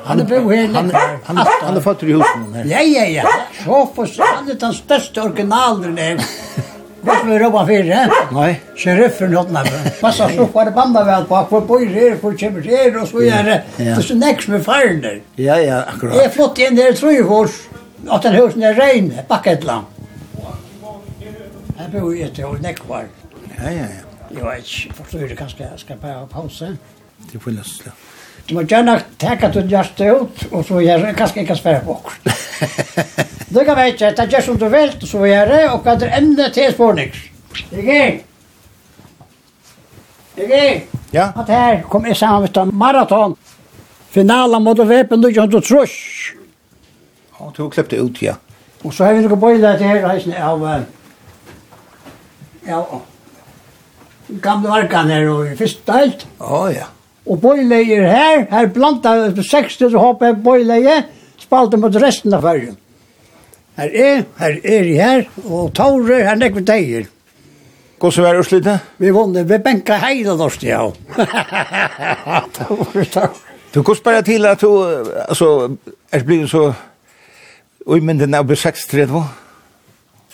han er bo her. Han, han, han er født i husen her. Ja, ja, ja. Sofoss, han er den største originalen her. Hva som er robba fyrir, he? Nei. Sheriffen hodna. Passa så var banda vel på for bor her, for kjemmer her, og så gjør det. Det er så nekst med faren der. Ja, ja, akkurat. Jeg flott inn her, tror jeg, hos. At den husen er reine, bakket lang. Jeg bor i et år nekvar. Ja, ja, ja. Jeg vet ikke, forstår du kanskje jeg skal bare pause? Det får løs, ja. Du må gjerne tenke til hjertet ut, og så gjør jeg kanskje ikke spørre på akkurat. Du kan veit ikke, det gjør som du vil, så gjør jeg, og kan det enda til spørning. Ikke? Ikke? Ja. At her kom jeg sammen med en maraton. Finalen måtte vepe 1930. Og du klippte ut, ja. Og så har vi noen bøyler til her, heisen av... Uh, Ja, gamle varkan her og fyrst deilt. Å, oh, ja. Og bøyleier her, her blanda 60 så hoppet jeg bøyleie, spalte mot resten av fargen. Her er, her er jeg her, og taurer, her nekve deier. så vær Ørslite? Vi vunnet, vi benka heila norsk, ja. du kan bare til at du, altså, er blitt så, og i mynden av 6-3-2?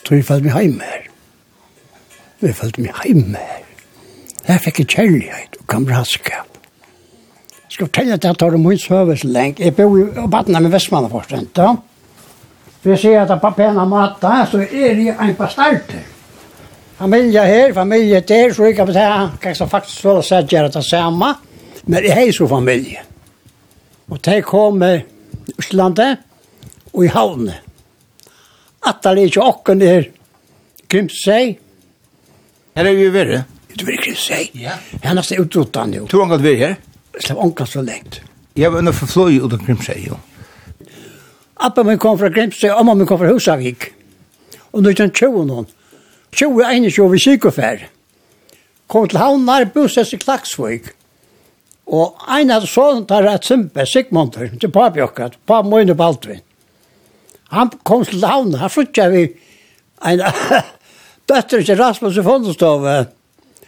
Tror jeg falt meg heim her vi følte meg hjemme her. Her fikk jeg kjærlighet og kameratskap. Jeg skal fortelle at jeg tar det mye søves lengt. Jeg bor jo baden med Vestmannen for sent da. Vi ser at det er på pena matta, så er det en par starter. Familie her, familie der, så jeg kan betale, kan jeg faktisk så sett gjøre det samme. Men jeg er så familie. Og de kom med Østlandet og i havnet. At det er ikke åkken der, Grimsøy, Her er vi verre. Du vil ikke si. Ja. Han er nesten utrott han jo. Tror han at vi er her? Slapp onkan så lengt. Jeg var under for fløy ut av Grimsøy jo. Appa min kom fra Grimsøy, amma min kom fra Husavik. Og nå er han 20 noen. 20 er enig i sykofær. Kom til havnar, bosess i Klaksvøk. Og ein av sånne tar et simpe, Sigmundur, til papi okkar, papi Moine Baldvin. Han kom til havnar, han frutja vi en døtter til Rasmus i Fondestove.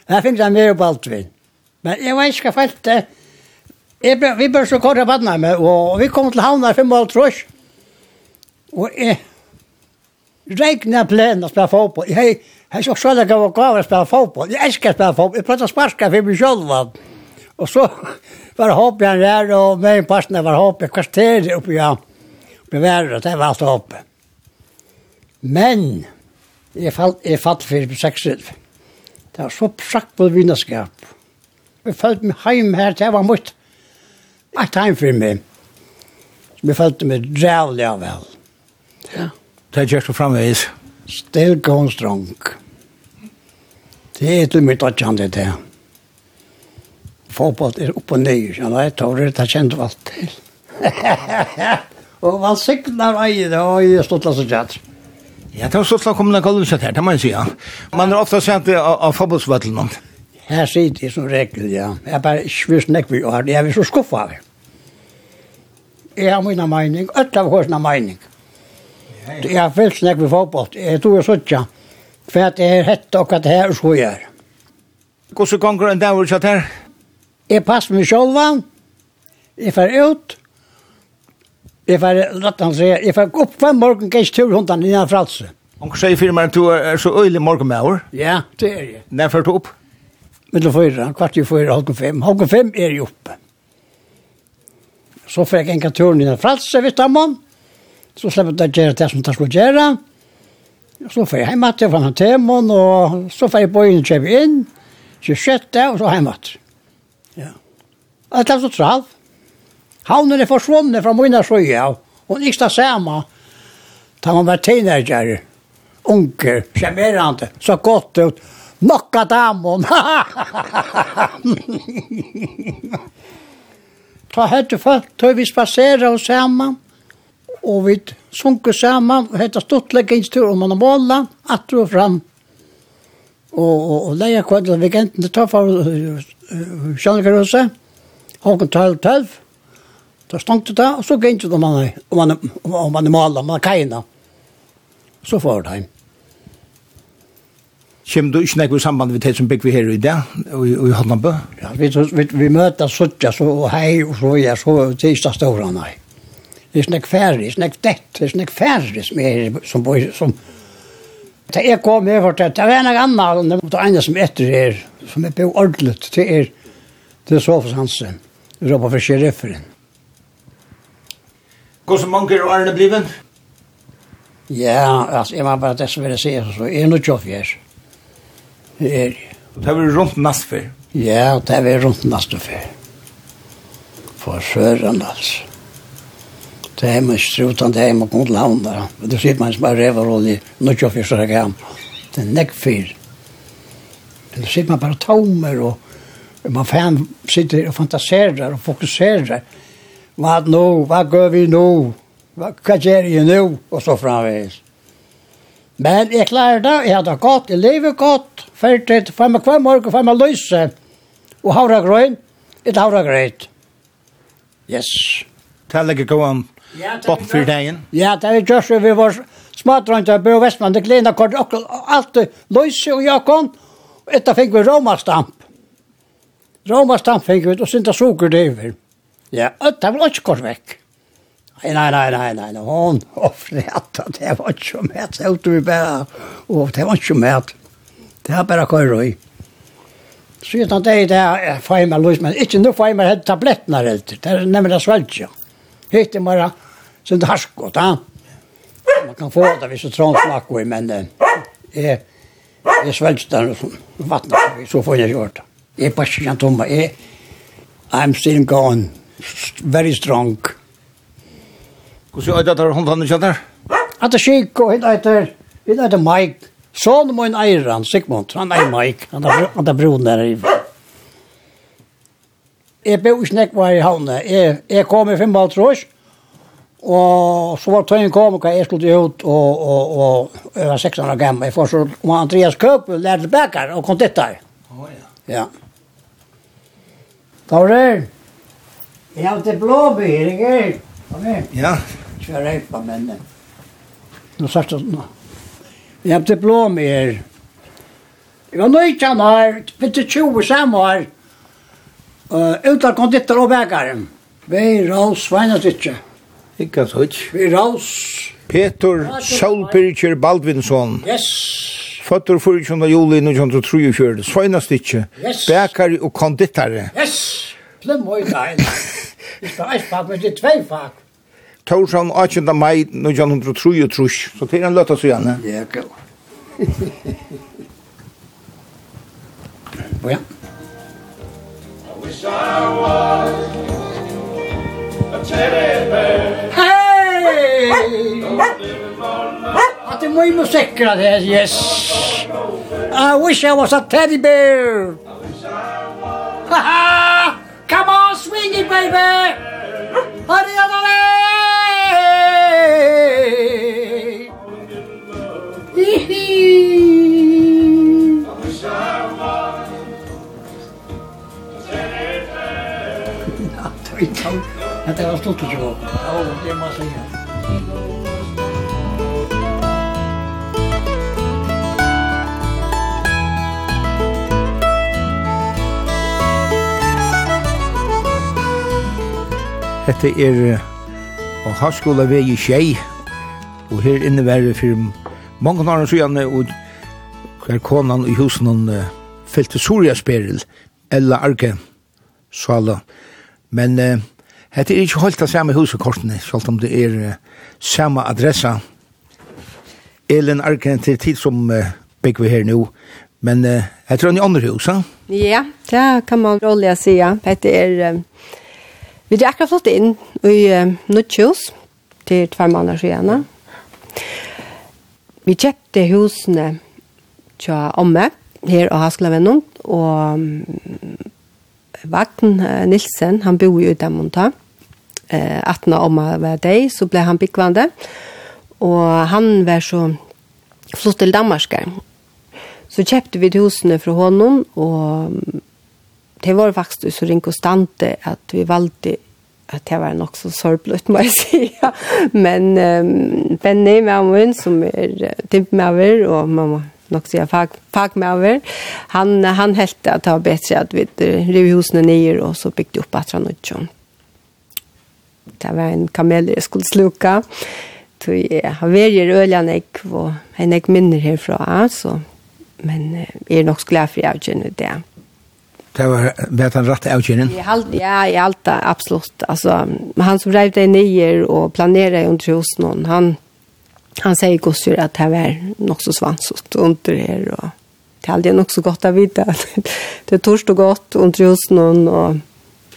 Jeg finner han mer på alt vi. Men jeg var ikke felt det. Jeg, vi bør så kåre badna med, og vi kom til havna i 55. Og jeg regna plen å spille fotboll. Jeg har ikke selv gav og gav å spille fotboll. Jeg elsker å spille fotboll. Jeg prøvde å sparka for meg selv. Og så var det hoppet han der, og med en passende var hoppet kvarteret oppe i han. Det var alt hoppet. Men Jeg fall, jeg fall for på sekset. Det var så prakt på vinnerskap. Jeg følte meg heim her, det var mot. et heim for meg. Jeg følte meg drævlig av vel. Ja. Det er kjørt og framveis. Still going strong. Det er til mitt at kjent det. Fotball er opp og ned, kjenner jeg. Tore, det kjent alt til. og man sikner øyne, og jeg stod til å kjent. Ja, det var så slag kommende kolvkjøtt her, det må jeg si, ja. Man er ofte sent av, av fotbollsvattelen. Her sitter jeg som regel, ja. Jeg er bare ikke visst nek vi har jeg er så skuffet av det. Jeg har mine mening, alt av hos mening. Jeg har fyllt nek vi fotboll, jeg tror jeg sitter, for at jeg er hett og at her så gjør. Hvordan ganger en dag var her? Jeg passer meg selv, jeg fer ut, Jeg får rett han sier, jeg får gå opp fem morgen gans tur hundan innan fralse. Onker sier firma at du er så øylig morgen med år. Ja, det er jeg. Når får du opp? Middel fyra, kvart i fyra, halvgen fem. Halvgen fem er jeg oppe. Så får jeg enka turen innan fralse, visst han man. Så slipper jeg gjøre det som jeg skulle gjøre. Så får jeg hjemme til fra han temon, og så får jeg på inn og kjøpe inn. Så skjøtter jeg, og så hjemme til. Ja. Det er så travlt. Havnen er forsvunnet fra mine søya, og ikke det samme. Da man var teenager, unker, sjemerende, så godt ut. Nokka damon. Ta hette folk, tog vi spasera og saman, og vi sunke sammen, hette stortleggingstur om man måla, atter og fram. Og, og, og leia kveld vigenten, ta for Sjønnekerhuset, Håkon 12-12, Da stengte det, og så gikk det om han, om han, om han maler, om han kajene. Så får det heim. Kjem du ikke nekker samband med det som bygger vi her i dag, og i Hollandbø? Ja, vi, vi, vi møter suttja, så hei, og så ja, så det er ikke ståre, nei. Det er snakk færre, snakk dett, det er snakk færre som er som bor, som Da jeg kom her for det, det er en annen, det er en som etter er, som er på ordentlig, det er, det er Sofus Hansen, Europa for sheriffen. Hvor så mange er Arne bliven? Ja, altså, jeg må bare det som ville si, så er noe jobb jeg. Det er det. Det var rundt mest før? Ja, det var rundt mest før. For søren, altså. Det er mye strutan, det er mye kund land der. Det sier man som er rever og i nå kjøp jeg så det kan. Det er nekk fyr. Det sier man bare tomer og man fan sitter og fantaserer og fokuserer Hva nå? Hva gjør vi nå? Hva gjør jeg nå? Og så framvis. Men jeg klarer det, jeg det gått, jeg lever godt, ferdig, for meg hver morgen, for meg løse, og havra grøn, et havra greit. Yes. Det er ikke god om botten for dagen. Ja, det er just vi var smadrønt av Bø og Vestmann, det glede kort, alt løse og jakon, og etter fikk vi romastamp. Romastamp fikk vi, og synte sukker det over. Ja, og det var ikke kort vekk. Nei, nei, nei, nei, nei, nei, hon offret at det var ikke med, så det vi bare, og det var ikke med, det var bare køyre i. Så jeg tenkte det, det jeg får meg løs, men ikke nå får jeg meg helt tablettene helt, det er nemlig svelge. Hitt er bare, så det harskot, ja. Man kan få det hvis det trån snakker i, men jeg, jeg svelge den og vattnet, så får jeg gjort det. Jeg er bare ikke kjent om jeg, I'm still gone very strong. Hvordan er det der håndene kjenner? At det skikk, og hit etter, hit etter Mike. Sånn må en eier han, Sigmund. Han er Mike, han er, han er broen der. Jeg ble ikke nekk var i havnet. Jeg, jeg kom i fem baltrøs, og så var tøyen kom, og jeg skulle ut, og, og, og jeg var 600 år gammel. Jeg får så, og Andreas Køp lærte bækker og kom dit der. Oh, ja. ja. Da var det. Jag har inte blåbär, jag Kom in. Ja. Kjør ut på männen. Nå sagt han. Jag har inte blåbär. Jeg var nöjtjan her, bitte 20 samme her. Uh, utan konditter og bækaren. Vi raus sveinatitje. Ikka ikke. Vi raus. Peter Solbirger Baldvinsson. Yes. Fötter 14. juli 1923. Sveinatitje. Yes. Bägare og konditare. Yes. Plum og Det er ikke fag, men det er tvei fag. Torshavn 18. mai 1933, så det er en løtta så gjerne. Ja, gå. Og ja. I wish I was a teddy bear. Hey! Att det var ju musikra det, yes. I wish I was a teddy bear. Ha! Come on, swing it, baby! Hurry on the way! Hee-hee! I wish I Ja, det var stort att jag. Ja, det må jeg si. Hette er og Harskola vei i Kjei, og her inne var det for mange år siden, og hver konan i husen han uh, fylte Soria Speril, eller Arke Svala. Men uh, hette er ikke holdt av samme husekortene, selv om det er uh, samme adressa. Elin Arke til tid som uh, bygger vi her nå, men uh, hette er han i andre hus. Ja, det kan man rolig å si, ja. Hette er... Uh, Vi er akkurat flott inn i uh, Nutchus til tvær måneder siden. Vi kjøpte husene til Omme her og Haskelavennen, og Vagn uh, Nilsen, han bor jo i Demonta. Uh, 18 av Omme var deg, så ble han byggvande. Og han var så flott til Danmark. Så kjøpte vi husene fra honom, og det var faktisk så ringkostante at vi valgte at det var nok så sorgligt må jeg si. Men um, Benny med min, som är typ Maver och mamma nog säga fag fag Maver. Han han heldte at det var bedre at vi rev husene nye, og så bygde opp at han ikke. Det var en kamel jeg skulle sluka. Så jeg har vært i Øljan jag var en minner herfra. Så. Men jeg er nok glad for jeg jag känner det. Det var vet han rätt avgörande. Ja, ja, i det absolut. Alltså han som rev det ner och planerade under hos. Han han säger gossur att det var något så svansigt under här och det hade nok så godt att vite. det torst og gott under hos någon och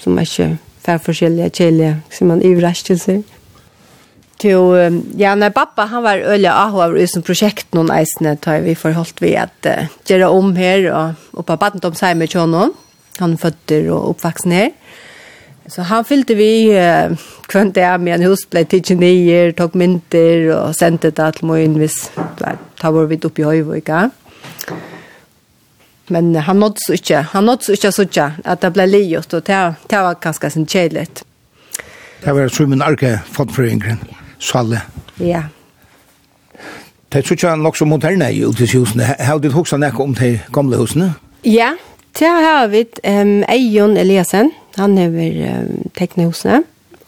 som er ikke för forskjellige källor som man överraskelse. Jo, ja, när pappa han var öle aho av som projekt någon eisne tar vi förhållt vi att uh, göra om här och, och pappa hade inte om sig med honom. Han er fötter og oppvaksen her. Så han fyllde vi uh, kvann det med en hus, ble tidsi nyer, tok mynter og sendte det til morgen hvis ta var vidt oppi høyvo, ikke? Men han nådde så ikke, han nådde så ikke så ikke, at det ble livet, og det, det var ganske sin kjedelig. Det var så min arke fått for yngren, Svalle. Ja. Det er så ikke nok så moderne i utishusene. Har du hoksa nekka om de gamle husene? Ja, Det har vi um, Eion Eliasen, han er ved um, teknihusene,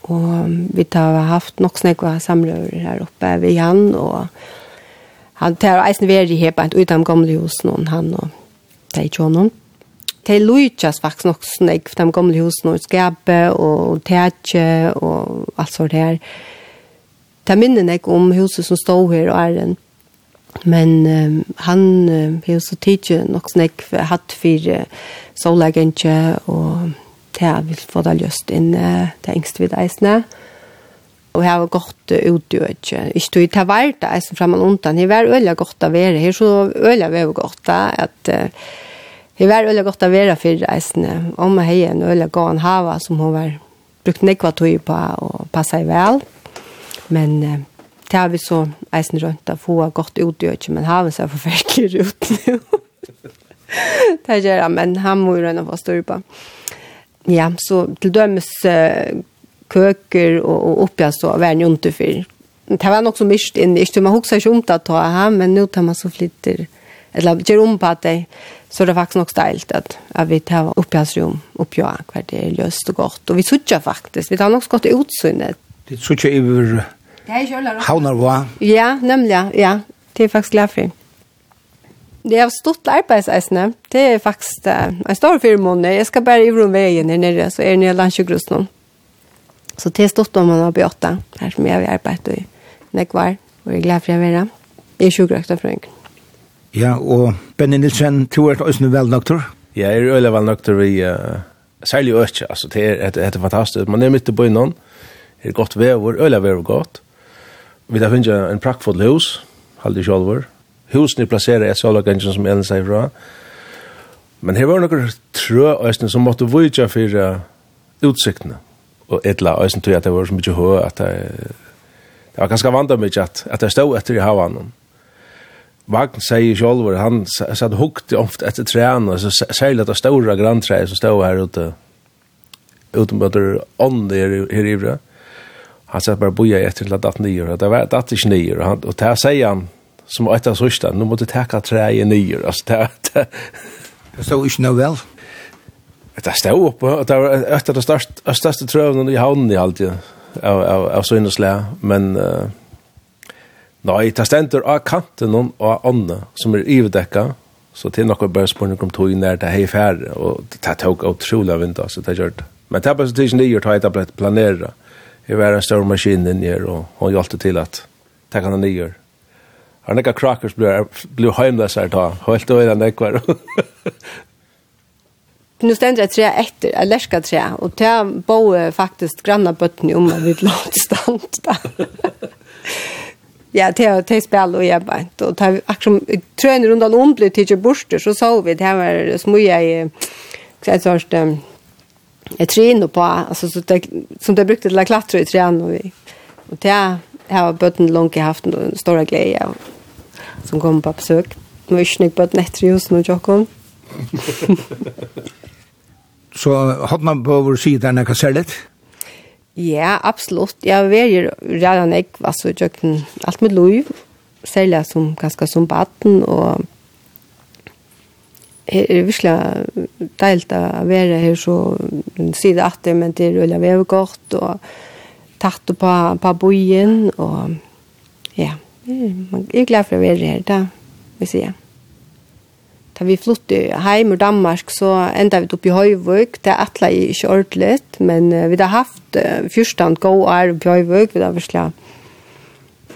og vi har haft nok snakket samrøver her oppe ved han, og han tar eisen veri her på en utan gamle hus noen, han og det er ikke noen. Det er lujtjas faktisk nok snakket for de gamle hus noen, skape og tætje og alt sånt her. Det minner jeg om huset som stod her og er den. Men um, han um, har så tidsi nok snakk hatt for uh, solagentje, og det har vi fått det løst inn uh, til engst vid eisene. Og jeg har gått uh, utgjørt. Ikke tog det var det eisen frem og undan. Jeg var øyla godt av være her, så øyla var godt da, at uh, jeg var øyla godt av være for eisene. Om jeg har en øyelig gå en hava som hun var brukt nekva tog på og passet vel. Men uh, det har vi så eisen rundt å få godt ut i øyne, men har vi så forferdelig ut nå. det gjør han, men han må jo rønne på større på. Ja, så til dømes uh, køker og, og oppgjør så var han jo ikke for. Det var nok så mye inn, ikke man husker ikke om det å ta her, men nå tar man så flytter, eller gjør om på at det, så det er faktisk nok steilt at, at vi tar oppgjørsrom, oppgjør hver det er løst og godt. Og vi suttet faktisk, vi tar nok så godt utsynet. Det suttet i vår Det är ju alla. Havnar va? Ja, nemlig, ja. Det er faktisk glad for. Det er stort arbeidseisene. Det er faktisk uh, en stor firmåne. Jeg skal bare i rum veien her nere så er det nye landsjøgrus nå. Så det er stort om man har beåta. Här som jeg har arbeidet i Nekvar. og jeg er glad for å være. Jeg er 20 rökta från Ja, og Benny Nilsen, du er også vel nøkter? Ja, jeg er øyelig vel nøkter vi, uh, særlig øyne, altså, det er, det er fantastisk. Man er midt i bøynen, det er godt vever, øyelig vever godt, Vi har finnet en prakkfull hus, halde sjolver. Husene plasserer et solagensjon som Ellen sier fra. Men her var noen trø øyne som måtte vujtja for uh, utsiktene. Og etla øyne tog at det var så mye høy at det, det var ganske vant av mye at, at det stod etter i havan. Vagn sier sjolver, han satt hukt ofte etter trærne, så særlig at det store grantræet som stod her ute utenbøter ånd her, her i vrøy han sa bara boja efter till att nio och det var att det nio och han och där säger han som ett av sista nu måste täcka trä i nio alltså där det så är ju väl. Det står upp och det var ett av de största största trövnen i havnen i allt ju av av av så inneslä men uh, nej det ständer av kanten och av andra som är ivdäcka så till något bara spårning om tog in där det här färd och det tog otroliga vind alltså det gjorde men det bara så tills nio tar jag att planera Jeg var en stor maskin inn her, og hun hjalte til at takk han nye. Han nekka krakers blir heimløs her da, høylt og øyne nekvar. Nu ständer jag tre efter, jag lärskar tre. Och det bor faktiskt granna bötten om man vill låta stanna. ja, det är det spel och jag bara inte. Och det är akkurat, tror jag rundan om blir tidigt borster så sa vi det här var smuja i, så här ett trin på alltså så det, som det brukte till att klättra i trän och vi och det har bötten långt haft en stora glädje som kom på besök. Nu är snygg på ett nättrihus nu Jakob. Så har man på vår sida när kasellet? Ja, absolut. Jag väljer redan jag, alltså jag allt med lov. Sälja som ganska som batten och er virkelig deilt å være her så sida det, men det er veldig veldig godt, og tatt på, på bojen, og ja, jeg er glad for å være her, da, vil si. Da vi flyttet hjem i Danmark, så enda vi opp i Høyvøk, det er atle i ikke ordentlig, men vi har haft uh, fyrstand gå år opp i Høyvøk, vi har virkelig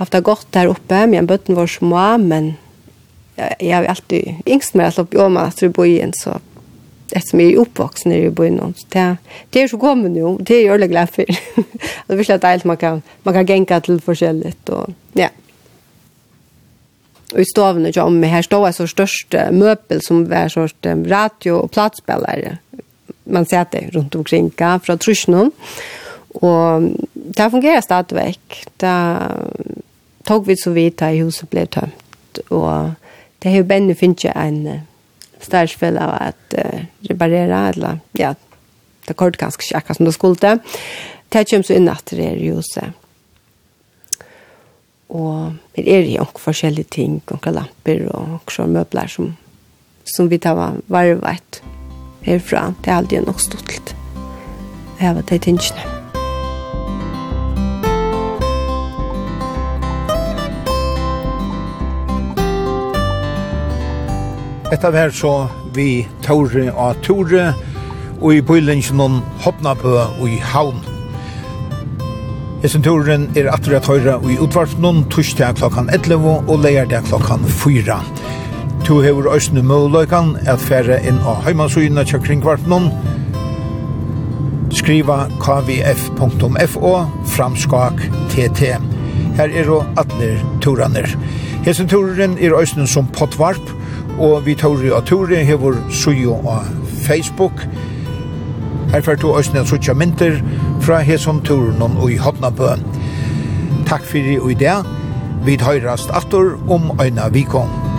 haft det godt der oppe, men bøtten var små, men jag har alltid yngst med att upp om att bo i en så det som är uppvuxen i byn någon så det det är så kommer nu det är jag glad för det vill säga att man kan man kan gänga till forskjelligt och ja Och i stavene jag om här står så störst möbel som var sorts radio och platsspelare. Man ser det runt omkring från Trusjnån. Och det fungerar stadigvæk. Det tog vi så vidt da huset ble tømt. Og det har ju Benny finnet ju en starsfäll av att uh, reparera eller ja, det kort ganska tjacka som det skulle. Det kommer så inn at det er ljuset. Og det er jo noen forskjellige ting, noen lamper og noen møbler som, som vi tar varvet herfra. Det er alltid nok stort litt. Jeg vet det er tingene. Etta var så vi Tore og Tore og i bøylingen noen Hopnabø og i Havn. Hesen turen er atter at høyre og i utvarp noen torsdag klokkan 11 og leierdag klokkan 4. To hever òsne møløykan at færre inn av heimansøyene til kringvart noen. Skriva kvf.fo framskak tt. Her er jo atler turaner. Hesen turen er òsne som potvarp og vi tar og Tore hever sujo av Facebook. Her fer to òsne suttja mynter fra Heson turen og i Hotnabø. Takk fyrir i det. Vi høyrast aftur om øyna vikong.